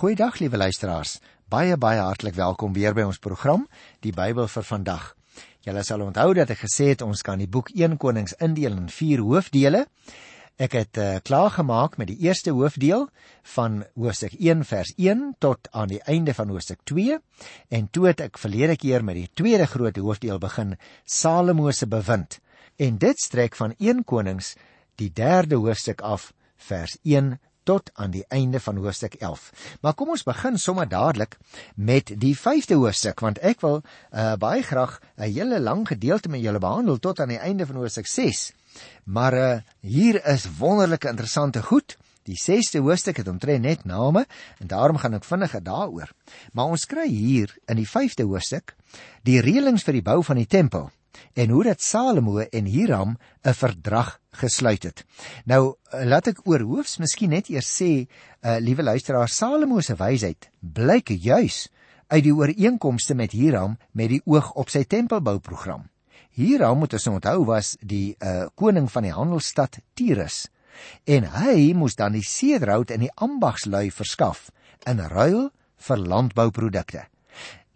Goeiedag liewe luisteraars. Baie baie hartlik welkom weer by ons program Die Bybel vir vandag. Julle sal onthou dat ek gesê het ons kan die boek 1 Konings indeel in 4 hoofdele. Ek het uh, klaar gemaak met die eerste hoofdeel van hoofstuk 1 vers 1 tot aan die einde van hoofstuk 2 en toe het ek verlede keer met die tweede groot hoofdeel begin Salomo se bewind en dit strek van 1 Konings die derde hoofstuk af vers 1 tot aan die einde van hoofstuk 11. Maar kom ons begin sommer dadelik met die 5de hoofstuk want ek wil uh, baie graag 'n hele lang gedeelte met julle behandel tot aan die einde van hoofstuk 6. Maar uh, hier is wonderlike interessante goed. Die 6de hoofstuk het omtrent net name en daarom gaan ek vinniger daaroor. Maar ons kry hier in die 5de hoofstuk die reëlings vir die bou van die tempel en hoe dat Salomo en Hiram 'n verdrag gesluit het. Nou laat ek oor hoofs miskien net eers sê, uh, liewe luisteraar, Salomo se wysheid blyk juis uit die ooreenkomste met Hiram met die oog op sy tempelbouprogram. Hiram moet ons onthou was die uh, koning van die handelsstad Tyrus en hy moes dan die seedrout en die ambagslui verskaf in ruil vir landbouprodukte.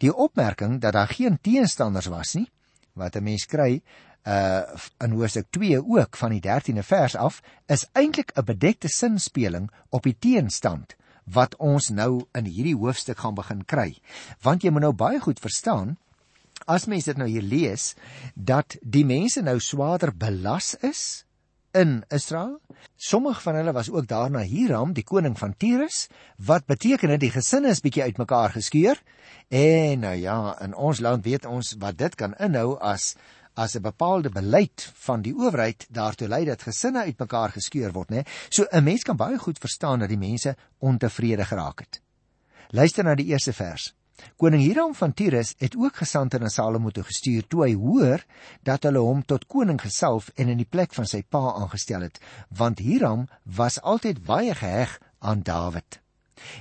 Die opmerking dat daar geen teenstanders was nie, wat 'n mens kry uh in Hoofstuk 2 ook van die 13de vers af is eintlik 'n bedekte sinspeling op die teenstand wat ons nou in hierdie hoofstuk gaan begin kry. Want jy moet nou baie goed verstaan as mense dit nou hier lees dat die mense nou swaarder belas is in Israel. Sommige van hulle was ook daar na Hiram, die koning van Tyrus, wat beteken dit die gesinne is bietjie uitmekaar geskeur. En nou ja, in ons land weet ons wat dit kan inhou as as 'n bepaalde beleid van die owerheid daartoe lei dat gesinne uitmekaar geskeur word, né? So 'n mens kan baie goed verstaan dat die mense ontevrede geraak het. Luister na die eerste vers. Koning Hiram van Tyrus het ook gesande na Salomo toe gestuur toe hy hoor dat hulle hom tot koning gesalf en in die plek van sy pa aangestel het, want Hiram was altyd baie geheg aan Dawid.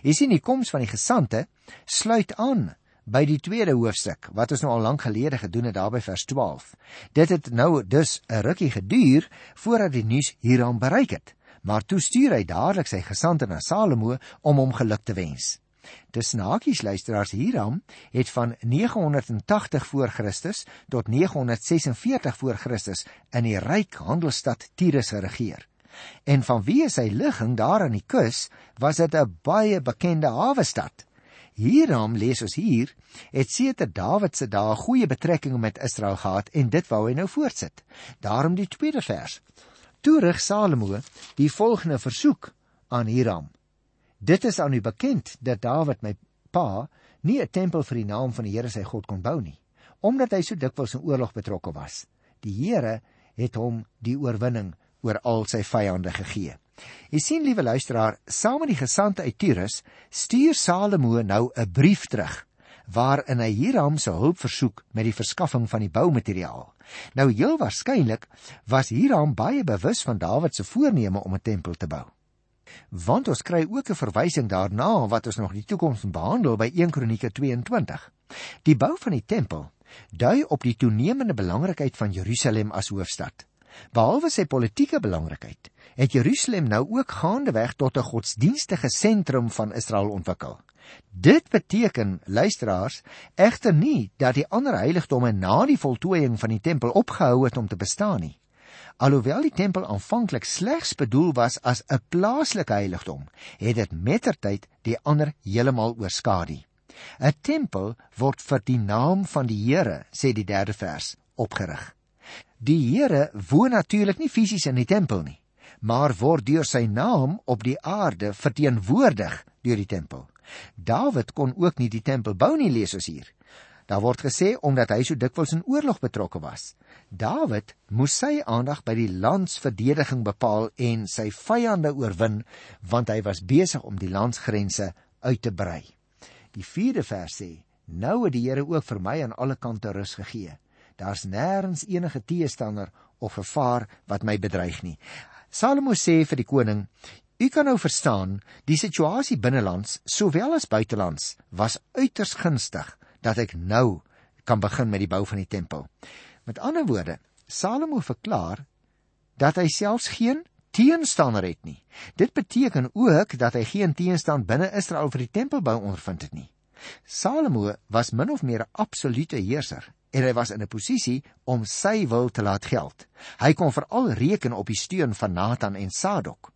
Jy sien die koms van die gesande sluit aan by die tweede hoofstuk wat ons nou al lank gelede gedoen het daarby vers 12. Dit het nou dus 'n rukkie geduur voordat die nuus Hiram bereik het, maar toe stuur hy dadelik sy gesande na Salomo om hom geluk te wens. Dis nakies luisteraars Hiram het van 980 voor Christus tot 946 voor Christus in die ryk handelsstad Tyrus geregeer. En vanweë sy ligging daar aan die kus was dit 'n baie bekende hawe stad. Hierom lees ons hier, het seker Dawid se dae goeie betrekkinge met Israel gehad en dit wou hy nou voortsit. Daarom die tweede vers. Toe rig Salomo die volgende versoek aan Hiram. Dit is aan u bekend dat Dawid my pa nie 'n tempel vir die naam van die Here sy God kon bou nie, omdat hy so dikwels in oorlog betrokke was. Die Here het hom die oorwinning oor al sy vyande gegee. Jy sien liewe luisteraar, saam met die gesande uit Tyrus stuur Salomo nou 'n brief terug waarin hy Hiram se hulp versoek met die verskaffing van die boumateriaal. Nou heel waarskynlik was Hiram baie bewus van Dawid se voorneme om 'n tempel te bou. Want ons kry ook 'n verwysing daarna wat ons nog in die toekoms behandel by 1 Kronieke 22. Die bou van die tempel dui op die toenemende belangrikheid van Jerusalem as hoofstad. Behalwe sy politieke belangrikheid, het Jerusalem nou ook gaandeweg tot 'n godsdienstige sentrum van Israel ontwikkel. Dit beteken, luisteraars, egter nie dat die ander heiligdomme na die voltooiing van die tempel opgehou het om te bestaan nie. Alhoewel die tempel aanvanklik slegs bedoel was as 'n plaaslike heiligdom, het dit mettertyd die ander heeltemal oorskadu. 'n Tempel word vir die naam van die Here, sê die 3de vers, opgerig. Die Here woon natuurlik nie fisies in die tempel nie, maar word deur sy naam op die aarde verteenwoordig deur die tempel. Dawid kon ook nie die tempel bou nie, lees ons hier. Daar word gesê omdat hy so dikwels in oorlog betrokke was. Dawid moes sy aandag by die landsverdediging bepaal en sy vyande oorwin, want hy was besig om die landsgrense uit te brei. Die 4de vers sê: Nou het die Here ook vir my aan alle kante rus gegee daar's nêrens enige teestander of gevaar wat my bedreig nie. Salomo sê vir die koning: "U kan nou verstaan, die situasie binnelands sowel as buitelands was uiters gunstig dat ek nou kan begin met die bou van die tempel." Met ander woorde, Salomo verklaar dat hy selfs geen teenstander het nie. Dit beteken ook dat hy geen teenstand binne Israel vir die tempelbou ondervind het nie. Salomo was min of meer 'n absolute heerser en hy was in 'n posisie om sy wil te laat geld. Hy kon veral reken op die steun van Nathan en Sadok.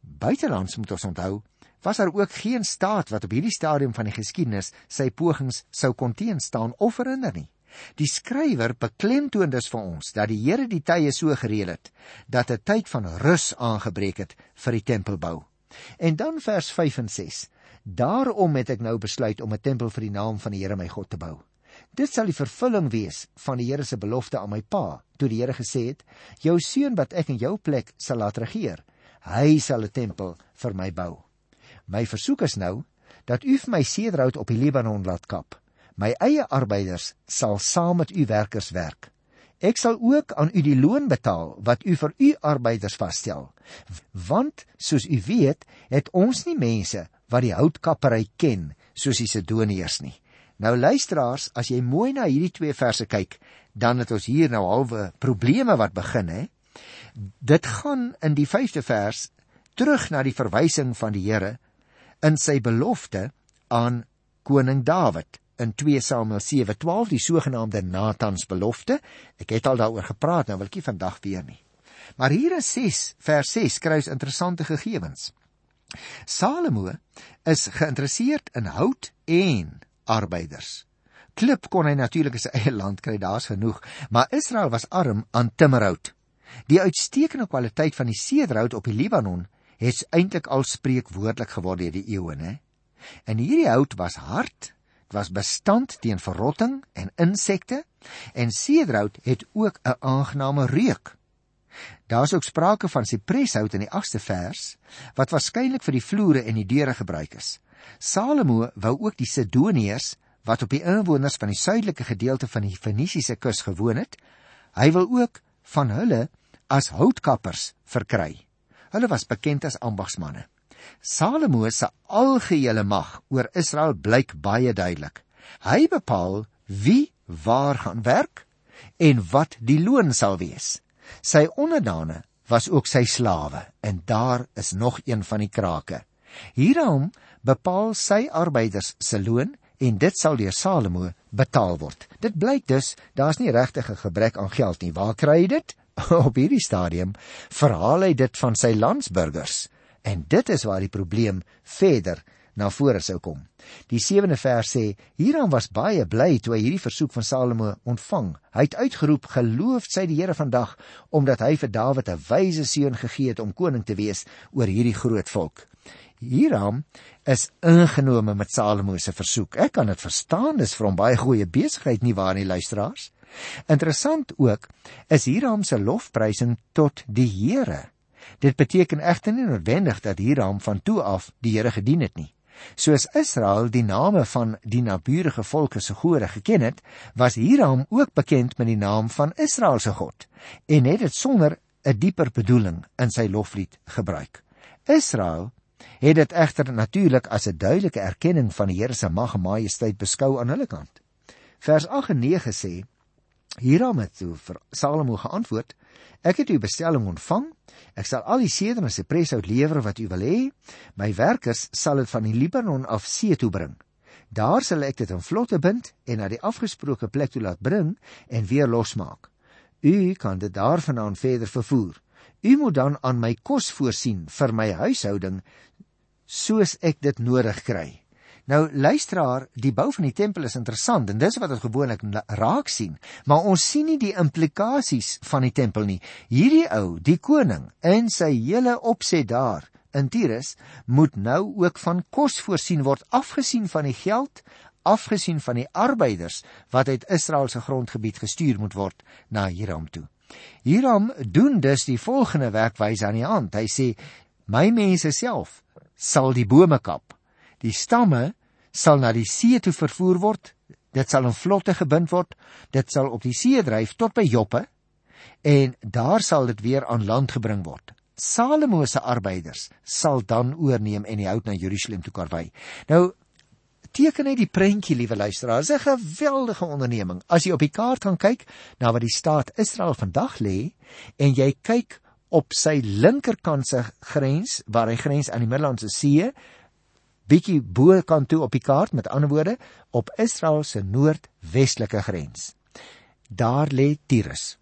Buitelands moet ons onthou, was daar ook geen staat wat op hierdie stadium van die geskiedenis sy pogings sou kon teenstaan of verhinder nie. Die skrywer beklemtoon dus vir ons dat die Here die tye so gereël het dat 'n tyd van rus aangebreek het vir die tempelbou. En dan vers 5 en 6. Daarom het ek nou besluit om 'n tempel vir die naam van die Here my God te bou. Dit sal die vervulling wees van die Here se belofte aan my pa, toe die Here gesê het: "Jou seun wat ek in jou plek sal laat regeer, hy sal 'n tempel vir my bou." My versoek is nou dat u vir my sederhout op die Libanon laat kap. My eie arbeiders sal saam met u werkers werk. Ek sal ook aan u die loon betaal wat u vir u arbeiders vasstel. Want soos u weet, het ons nie mense wat die houtkappery ken soos die Sidoniërs nie. Nou luisteraars, as jy mooi na hierdie twee verse kyk, dan het ons hier nou halwe probleme wat begin hè. Dit gaan in die 5de vers terug na die verwysing van die Here in sy belofte aan koning Dawid in 2 Samuel 7:12 die sogenaamde Natans belofte. Ek het al daaroor gepraat, nou wil ek nie vandag weer nie. Maar hier in 6 vers 6 kry ons interessante gegevens. Salomo is geïnteresseerd in hout en arbeiders. Klip kon hy natuurlik in sy eie land kry, daar's genoeg, maar Israel was arm aan timmerhout. Die uitstekende kwaliteit van die sederhout op die Libanon het eintlik al spreekwoordelik geword deur die eeue, né? En hierdie hout was hard, dit was bestand teen verrotting en insekte en sederhout het ook 'n aangename reuk. Daar's ook sprake van sipreshout in die 8ste vers wat waarskynlik vir die vloere en die deure gebruik is. Salomo wou ook die Sidoniërs wat op die inwoners van die suidelike gedeelte van die Fenisiese kus gewoon het, hy wil ook van hulle as houtkappers verkry. Hulle was bekend as ambagsmande. Salomo se algehele mag oor Israel blyk baie duidelik. Hy bepaal wie waar gaan werk en wat die loon sal wees. Sy onderdane was ook sy slawe en daar is nog een van die krake. Hierom bepaal sy arbeiders se loon en dit sal deur Salomo betaal word. Dit blyk dus daar's nie regtig 'n gebrek aan geld nie. Waar kry hy dit? Op hierdie stadium verhaal hy dit van sy landsburgers en dit is waar die probleem verder na vore sou kom. Die 7de vers sê: Hierom was baie bly toe hy hierdie versoek van Salomo ontvang. Hy het uitgeroep: "Geloof sy die Here vandag, omdat hy vir Dawid 'n wyse seun gegee het om koning te wees oor hierdie groot volk." Hierom is ingenome met Salomo se versoek. Ek kan dit verstaan, dis vir hom baie goeie besigheid nie waar nie, luisteraars. Interessant ook is Hierom se lofprysing tot die Here. Dit beteken egter nie noodwendig dat Hierom van toe af die Here gedien het nie. Soos Israel die name van die naburige volke se gode geken het, was Hiram ook bekend met die naam van Israel se God en het dit sonder 'n dieper bedoeling in sy loflied gebruik. Israel het dit egter natuurlik as 'n duidelike erkenning van die Here se mag en majesteit beskou aan hulle kant. Vers 8 en 9 sê: Hiram het toe vir Salomo geantwoord: Ek het u bestelling ontvang. Ek sal al die seder en sipreshout lewer wat u wil hê. My werkers sal dit van die Libanon af see toe bring. Daar sal ek dit in vlotte bind en na die afgesproke plek toe laat bring en weer losmaak. U kan dit daarvandaan verder vervoer. U moet dan aan my kos voorsien vir my huishouding soos ek dit nodig kry. Nou luisteraar, die bou van die tempel is interessant en dis wat ons gewoonlik raak sien, maar ons sien nie die implikasies van die tempel nie. Hierdie ou, die koning en sy hele opset daar in Tyrus moet nou ook van kos voorsien word afgesien van die geld, afgesien van die arbeiders wat uit Israel se grondgebied gestuur moet word na Hiram toe. Hiram doen dus die volgende werkwyse aan die hand. Hy sê: "My mense self sal die bome kap. Die stamme sal na die see toe vervoer word. Dit sal in vlotte gebind word. Dit sal op die see dryf tot by Joppe en daar sal dit weer aan land gebring word. Salomo se arbeiders sal dan oorneem en die hout na Jerusalem toe karwei. Nou teken net die prentjie, liewe luisteraars, 'n geweldige onderneming. As jy op die kaart gaan kyk na wat die staat Israel vandag lê en jy kyk op sy linkerkant se grens waar hy grens aan die Middellandse See bietjie bo kant toe op die kaart met ander woorde op Israel se noordwestelike grens. Daar lê Tyrus.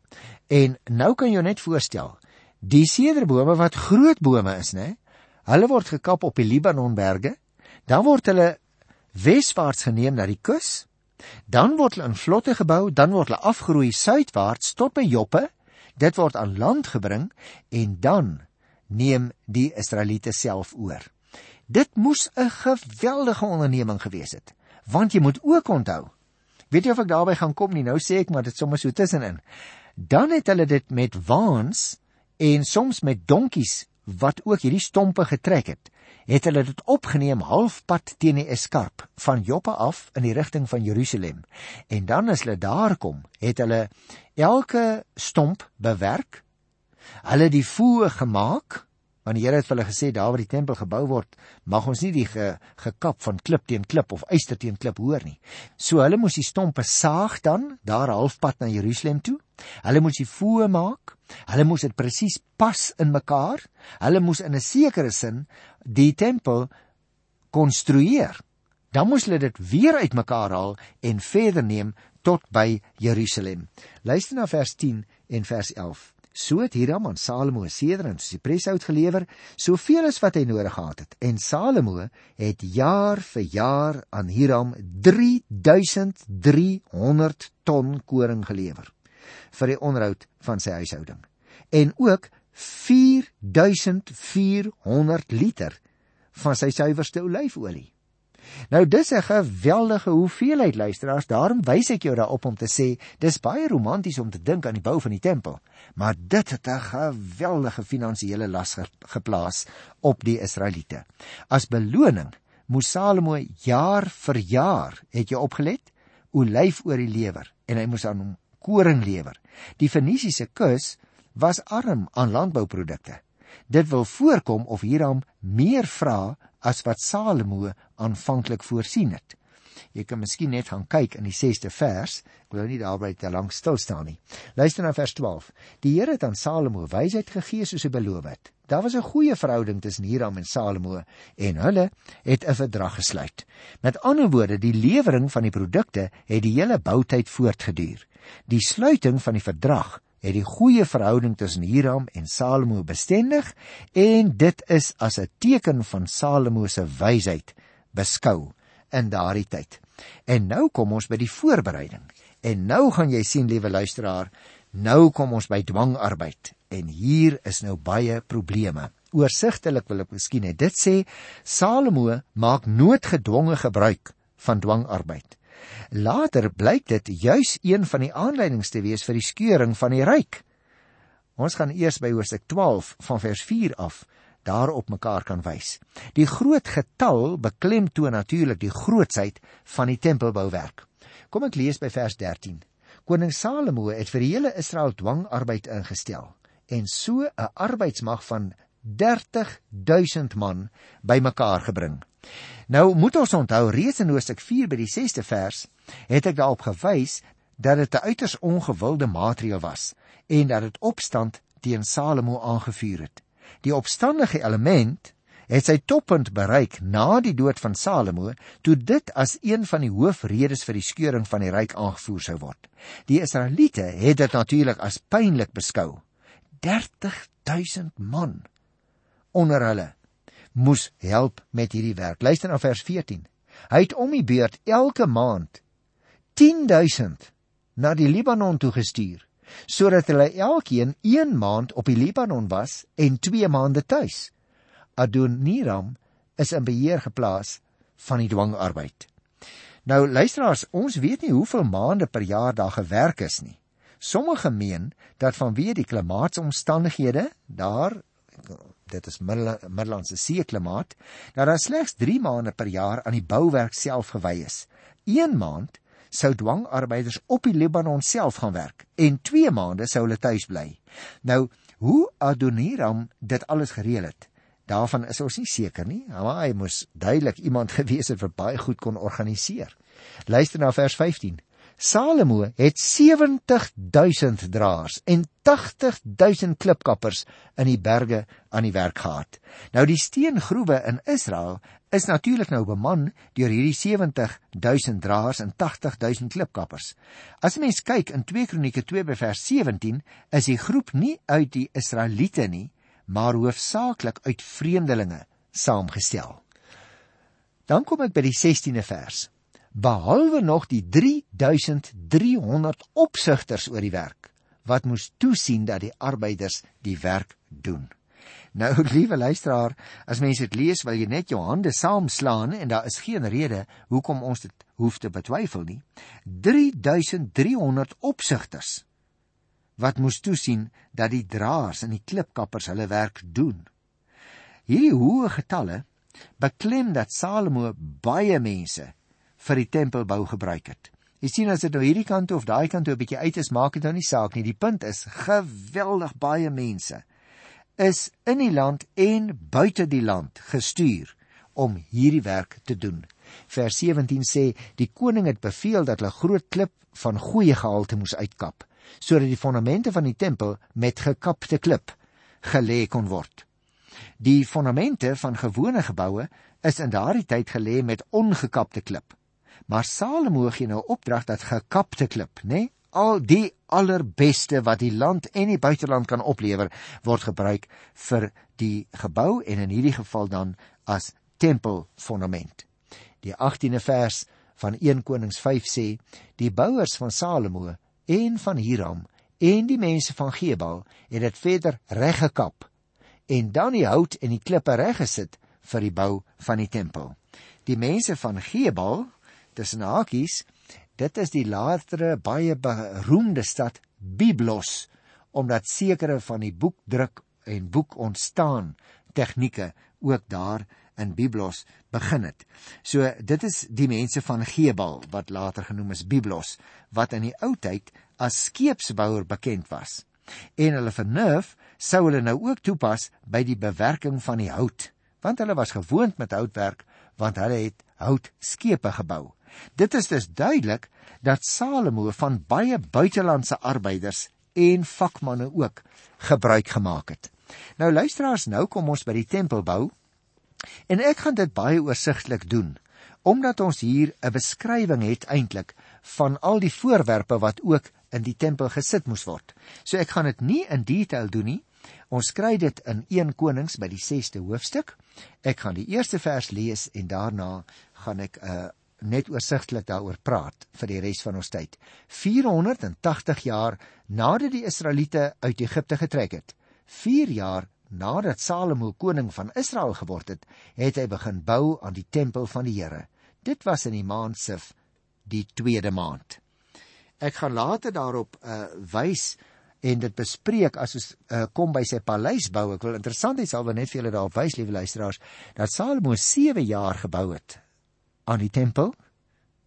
En nou kan jy net voorstel, die sederbome wat groot bome is, né? Hulle word gekap op die Libanonberge, dan word hulle weswaarts geneem na die kus, dan word hulle in vlotte gebou, dan word hulle afgeroei suidwaarts tot by Joppe, dit word aan land gebring en dan neem die Israeliete self oor. Dit moes 'n geweldige onderneming gewees het, want jy moet ook onthou. Weet jy of ek daarby gaan kom nie? Nou sê ek maar dit sommer so tussenin. Dan het hulle dit met waans en soms met donkies wat ook hierdie stompe getrek het, het hulle dit opgeneem halfpad teen die eskarp van Joppe af in die rigting van Jerusalem. En dan as hulle daar kom, het hulle elke stomp bewerk. Hulle die voë gemaak want die Here het vir hulle gesê daar waar die tempel gebou word, mag ons nie die ge, gekap van klip teen klip of yster teen klip hoor nie. So hulle moes die stompe saag dan daar halfpad na Jerusalem toe. Hulle moes die voë maak. Hulle moes dit presies pas in mekaar. Hulle moes in 'n sekere sin die tempel konstrueer. Dan moes hulle dit weer uitmekaar haal en verder neem tot by Jerusalem. Luister na vers 10 en vers 11. So het Hiram aan Salomo seder en sipreshout gelewer, soveel as wat hy nodig gehad het. En Salomo het jaar vir jaar aan Hiram 3300 ton koring gelewer vir die onderhoud van sy huishouding. En ook 4400 liter van sy suiwerste olyfolie. Nou dis 'n geweldige hoeveelheid luisteraars. Daarom wys ek jou daarop om te sê dis baie romanties om te dink aan die bou van die tempel, maar dit het 'n geweldige finansiële las geplaas op die Israeliete. As beloning moes Salomo jaar vir jaar, het jy opgelet, olyfolie lewer en hy moes aan hom koring lewer. Die Fenisiese kus was arm aan landbouprodukte. Dit wil voorkom of Hiram meer vra as wat Salomo aanvanklik voorsien het. Jy kan miskien net gaan kyk in die 6ste vers. Ek wil nie daarby te lank stil staan nie. Luister na vers 12. Die Here het aan Salomo wysheid gegee soos hy beloof het. Daar was 'n goeie verhouding tussen Hiram en Salomo en hulle het 'n verdrag gesluit. Met ander woorde, die lewering van die produkte het die hele boutyd voortgeduur. Die sluiting van die verdrag het die goeie verhouding tussen Hiram en Salomo bestendig en dit is as 'n teken van Salomo se wysheid beskou in daardie tyd. En nou kom ons by die voorbereiding. En nou gaan jy sien liewe luisteraar, nou kom ons by dwangarbeid en hier is nou baie probleme. Oorsigtelik wil ek miskien net dit sê, Salomo maak noodgedwonge gebruik van dwangarbeid. Later blyk dit juis een van die aanleidings te wees vir die skeuring van die ryk. Ons gaan eers by Hoofstuk 12 van vers 4 af daarop mekaar kan wys. Die groot getal beklemtoon natuurlik die grootsheid van die tempelbouwerk. Kom ek lees by vers 13. Koning Salomo het vir die hele Israel dwangarbeid ingestel en so 'n arbeidsmag van 30000 man bymekaar gebring. Nou moet ons onthou reeds in Hoofstuk 4 by die 6ste vers het ek daarop gewys dat dit 'n uiters ongewilde maatreël was en dat dit opstand teen Salomo aangevuur het. Die opstandige element het sy toppunt bereik na die dood van Salomo toe dit as een van die hoofredes vir die skeuring van die ryk aangevoer sou word. Die Israeliete het dit natuurlik as pynlik beskou. 30000 man onder hulle moes help met hierdie werk. Luister na vers 14. Hy het om die beurt elke maand 10000 na die Libanon toe gestuur sodat hulle elkeen 1 maand op die Libanon was en 2 maande tuis. Adoniram is in beheer geplaas van die dwangarbeid. Nou luisteraars, ons weet nie hoeveel maande per jaar daar gewerk is nie. Sommige meen dat vanweë die klimaatsomstandighede daar dit is Middellandse See klimaat, dat daar slegs 3 maande per jaar aan die bouwerk self gewy is. 1 maand sou dwangarbeiders op die Libanon self gaan werk en 2 maande sou hulle tuis bly. Nou, hoe Adoniram dit alles gereël het, daarvan is ons nie seker nie, maar hy moes duidelik iemand gewees het wat baie goed kon organiseer. Luister na vers 15. Salomo het 70000 draers en 80000 klipkappers in die berge aan die werk gehad. Nou die steengroewe in Israel is natuurlik nou beman deur hierdie 70000 draers en 80000 klipkappers. As 'n mens kyk in 2 Kronieke 2 by vers 17, is die groep nie uit die Israeliete nie, maar hoofsaaklik uit vreemdelinge saamgestel. Dan kom ek by die 16de vers. Behalwe nog die 3300 opsigters oor die werk wat moes toesien dat die arbeiders die werk doen. Nou liewe luisteraar, as mense dit lees, wil jy net jou hande saamslaan en daar is geen rede hoekom ons dit hoef te betwyfel nie. 3300 opsigters wat moes toesien dat die draers en die klipkappers hulle werk doen. Hierdie hoë getalle beklem dat Salomo baie mense vir die tempelbou gebruik het. Jy sien as dit nou hierdie kant of daai kant toe 'n bietjie uit is, maak dit nou nie saak nie. Die punt is geweldig baie mense is in die land en buite die land gestuur om hierdie werk te doen. Vers 17 sê die koning het beveel dat hulle groot klip van goeie gehalte moes uitkap sodat die fondamente van die tempel met gekapte klip gelê kon word. Die fondamente van gewone geboue is in daardie tyd gelê met ongekapte klip. Maar Salomo gee nou opdrag dat gekapte klip, nê, nee, al die allerbeste wat die land en die buiteland kan oplewer, word gebruik vir die gebou en in hierdie geval dan as tempelfondament. Die 18de vers van 1 Konings 5 sê: Die bouers van Salomo en van Hiram en die mense van Gebal het dit verder reggekap en dan die hout en die klippe reggesit vir die bou van die tempel. Die mense van Gebal, tussen hakies, dit is die latere baie beroemde stad Byblos omdat sekere van die boekdruk en boek ontstaan tegnieke ook daar in Byblos begin het. So dit is die mense van Gebal wat later genoem is Byblos wat in die ou tyd as skeepsbouer bekend was. En hulle vernuf sou hulle nou ook toepas by die bewerking van die hout, want hulle was gewoond met houtwerk want hulle het houtskepe gebou. Dit is dus duidelik dat Salomo van baie buitelandse arbeiders en vakmanne ook gebruik gemaak het. Nou luisteraars, nou kom ons by die tempelbou En ek gaan dit baie oorsigtelik doen omdat ons hier 'n beskrywing het eintlik van al die voorwerpe wat ook in die tempel gesit moes word. So ek gaan dit nie in detail doen nie. Ons kry dit in 1 Konings by die 6ste hoofstuk. Ek gaan die eerste vers lees en daarna gaan ek uh, net oorsigtelik daaroor praat vir die res van ons tyd. 480 jaar nadat die Israeliete uit Egipte getrek het, 4 jaar nadat Salomo koning van Israel geword het, het hy begin bou aan die tempel van die Here. Dit was in die maand Sif, die tweede maand. Ek gaan later daarop uh wys en dit bespreek as ons uh, kom by sy paleis bou. Ek wil interessant hê sal we net vir julle daarop wys, liewe luisteraars, dat Salomo 7 jaar gebou het aan die tempel.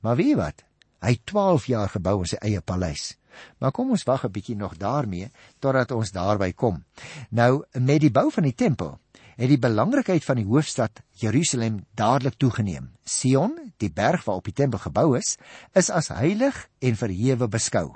Maar weet, hy 12 jaar gebou in sy eie paleis. Maar kom ons wag 'n bietjie nog daarmee totdat ons daarby kom. Nou met die bou van die tempel het die belangrikheid van die hoofstad Jerusalem dadelik toegeneem. Sion, die berg waarop die tempel gebou is, is as heilig en verhewe beskou.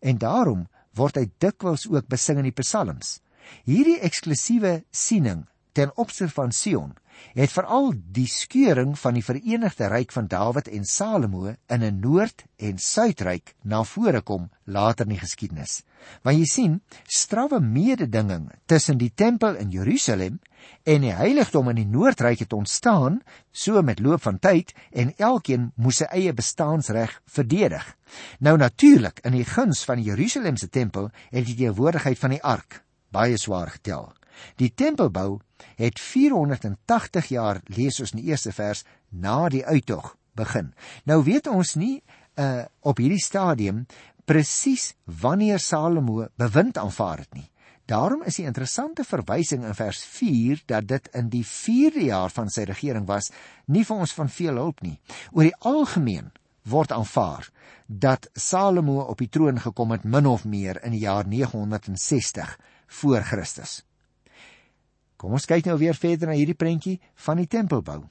En daarom word hy dikwels ook besing in die psalms. Hierdie eksklusiewe siening ten opsigte van Sion het veral die skeuring van die Verenigde Ryk van Dawid en Salomo in 'n Noord- en Suidryk na vore kom later in die geskiedenis. Want jy sien, strawwe mededinging tussen die tempel in Jerusalem en die heiligdom in die Noordryk het ontstaan so met loop van tyd en elkeen moes sy eie bestaansreg verdedig. Nou natuurlik, in die guns van die Jerusalemse tempel het die teenwoordigheid van die ark baie swaar getel. Die tempelbou het 480 jaar lees ons in die eerste vers na die uittog begin. Nou weet ons nie uh op hierdie stadium presies wanneer Salomo bewind aanvaar het nie. Daarom is die interessante verwysing in vers 4 dat dit in die 4de jaar van sy regering was, nie vir ons van veel hulp nie. Oor die algemeen word aanvaar dat Salomo op die troon gekom het min of meer in die jaar 960 voor Christus. Kom ons kyk nou weer verder na hierdie prentjie van die tempelbou.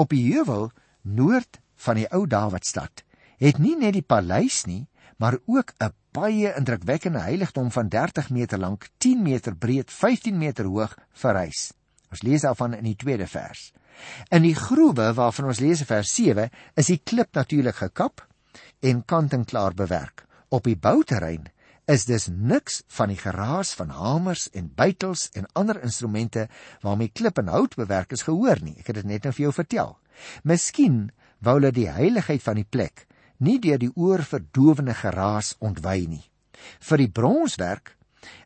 Op die heuwel noord van die ou Dawidstad het nie net die paleis nie, maar ook 'n baie indrukwekkende heiligdom van 30 meter lank, 10 meter breed, 15 meter hoog verrys. Ons lees daarvan in die tweede vers. In die groewe waarvan ons lees in vers 7, is die klip natuurlik gekap en kant en klaar bewerk. Op die bouterrein is dus niks van die geraas van hamers en bytels en ander instrumente waarmee klip en hout bewerk is gehoor nie. Ek het dit net nou vir jou vertel. Miskien wou hulle die heiligheid van die plek nie deur die oorverdowende geraas ontwy nie. Vir die bronswerk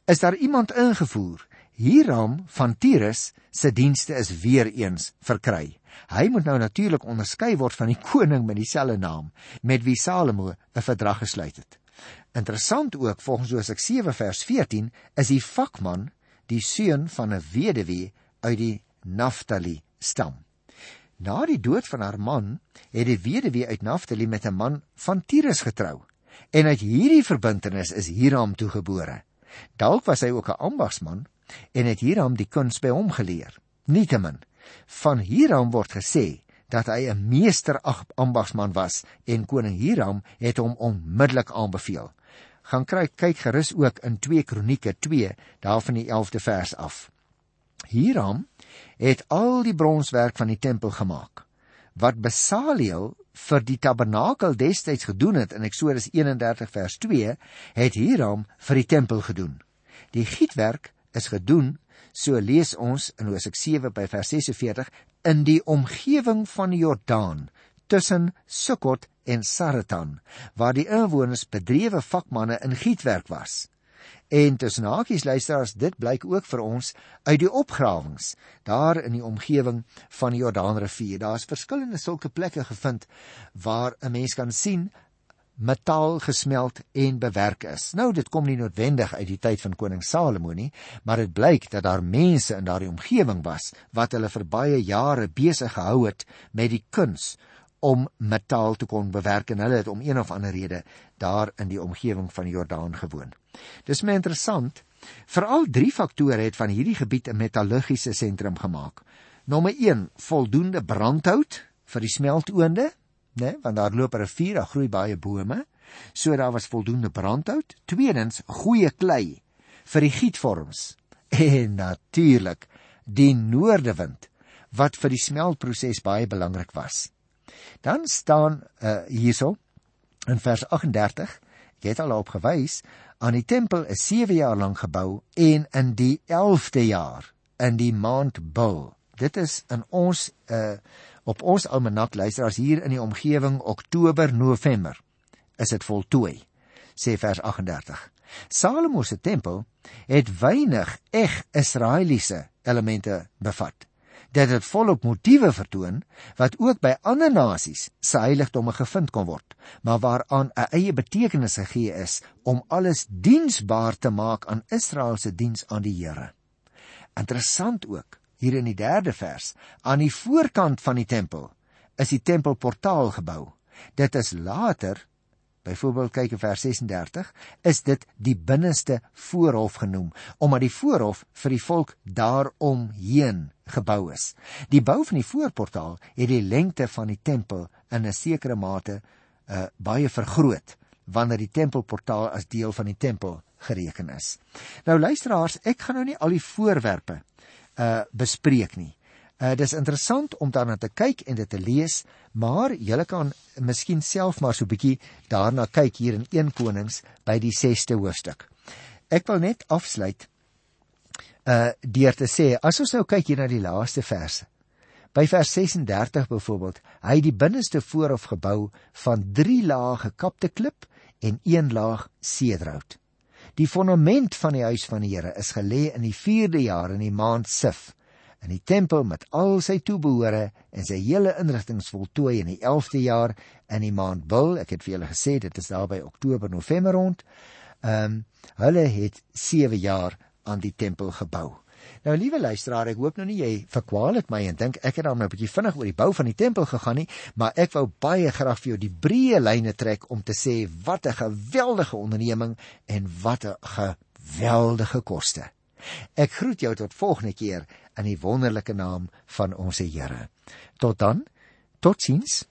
is daar iemand ingevoer. Hiram van Tyrus se dienste is weer eens verkry. Hy moet nou natuurlik onderskei word van die koning met dieselfde naam met wie Salomo 'n verdrag gesluit het. Interessant ook volgens Hosea 7 vers 14 is die vakman die seun van 'n weduwee uit die Naftali stam. Na die dood van haar man het die weduwee uit Naftali met 'n man van Tyrus getrou en uit hierdie verbintenis is Hiram toegebore. Dalk was hy ook 'n ambagsman en het Hiram die kuns by hom geleer. Nietemin, van Hiram word gesê dat hy 'n meester ambagsman was en koning Hiram het hom onmiddellik aanbeveel. Gaan kyk kyk gerus ook in 2 Kronieke 2 daarvan die 11de vers af. Hiram het al die bronswerk van die tempel gemaak. Wat Besaliel vir die tabernakel destyds gedoen het in Eksodus 31 vers 2, het Hiram vir die tempel gedoen. Die gietwerk is gedoen, so lees ons in Hosea 7 by vers 46, in die omgewing van die Jordaan tussen Sukkot en Saratan, waar die inwoners bedrewe vakmanne in gietwerk was. En tussen hakies luisteraars, dit blyk ook vir ons uit die opgrawings daar in die omgewing van die Jordaanrivier. Daar's verskillende sulke plekke gevind waar 'n mens kan sien metaal gesmeld en bewerk is. Nou dit kom nie noodwendig uit die tyd van koning Salomo nie, maar dit blyk dat daar mense in daardie omgewing was wat hulle vir baie jare besig gehou het met die kuns om metaal te kon bewerk en hulle het om een of ander rede daar in die omgewing van die Jordaan gewoon. Dis my interessant, veral drie faktore het van hierdie gebied 'n metallurgiese sentrum gemaak. Nommer 1, voldoende brandhout vir die smeltoonde, né, want daar loop 'n rivier, daar groei baie bome, so daar was voldoende brandhout. Tweedens, goeie klei vir die gietvorms. En natuurlik, die noordewind wat vir die smeltproses baie belangrik was. Dan staan uh, hierso in vers 38, jy het al op gewys, aan die tempel is 7 jaar lank gebou en in die 11de jaar in die maand Bul. Dit is in ons uh op ons almanak luister as hier in die omgewing Oktober November is dit voltooi sê vers 38. Salomo se tempel het weinig eg Israeliese elemente bevat dat dit volop motiewe vertoon wat ook by ander nasies se heiligdomme gevind kon word, maar waaraan 'n eie betekenis gegee is om alles diensbaar te maak aan Israel se diens aan die Here. Interessant ook, hier in die 3de vers, aan die voorkant van die tempel is die tempelportaal gebou. Dit is later Byvoorbeeld kyk in vers 36, is dit die binneste voorhof genoem, omdat die voorhof vir die volk daaromheen gebou is. Die bou van die voorportaal het die lengte van die tempel in 'n sekere mate uh, baie vergroot wanneer die tempelportaal as deel van die tempel gereken is. Nou luisteraars, ek gaan nou nie al die voorwerpe uh bespreek nie. Uh dis interessant om daarna te kyk en dit te lees, maar julle kan miskien self maar so 'n bietjie daarna kyk hier in 1 Konings by die 6ste hoofstuk. Ek wil net afsluit uh deur te sê as ons nou kyk hier na die laaste verse. By vers 36 byvoorbeeld, hy die binneste voorhof gebou van 3 lae gekapte klip en 1 laag sedraut. Die fondament van die huis van die Here is gelê in die 4de jaar in die maand Sif in die tempel met al sy toebehore en sy hele inrigtinge voltooi in die 11de jaar in die maand Bul. Ek het vir julle gesê dit is daar by Oktober November rond. Ehm um, hulle het 7 jaar aan die tempel gebou. Nou liewe luisteraar, ek hoop nou nie jy verkwaal dit my en dink ek het dan nou 'n bietjie vinnig oor die bou van die tempel gegaan nie, maar ek wou baie graag vir jou die breë lyne trek om te sê wat 'n geweldige onderneming en wat 'n geweldige koste. Ek groet jou tot volgende keer in die wonderlike naam van ons Here. Tot dan. Totsiens.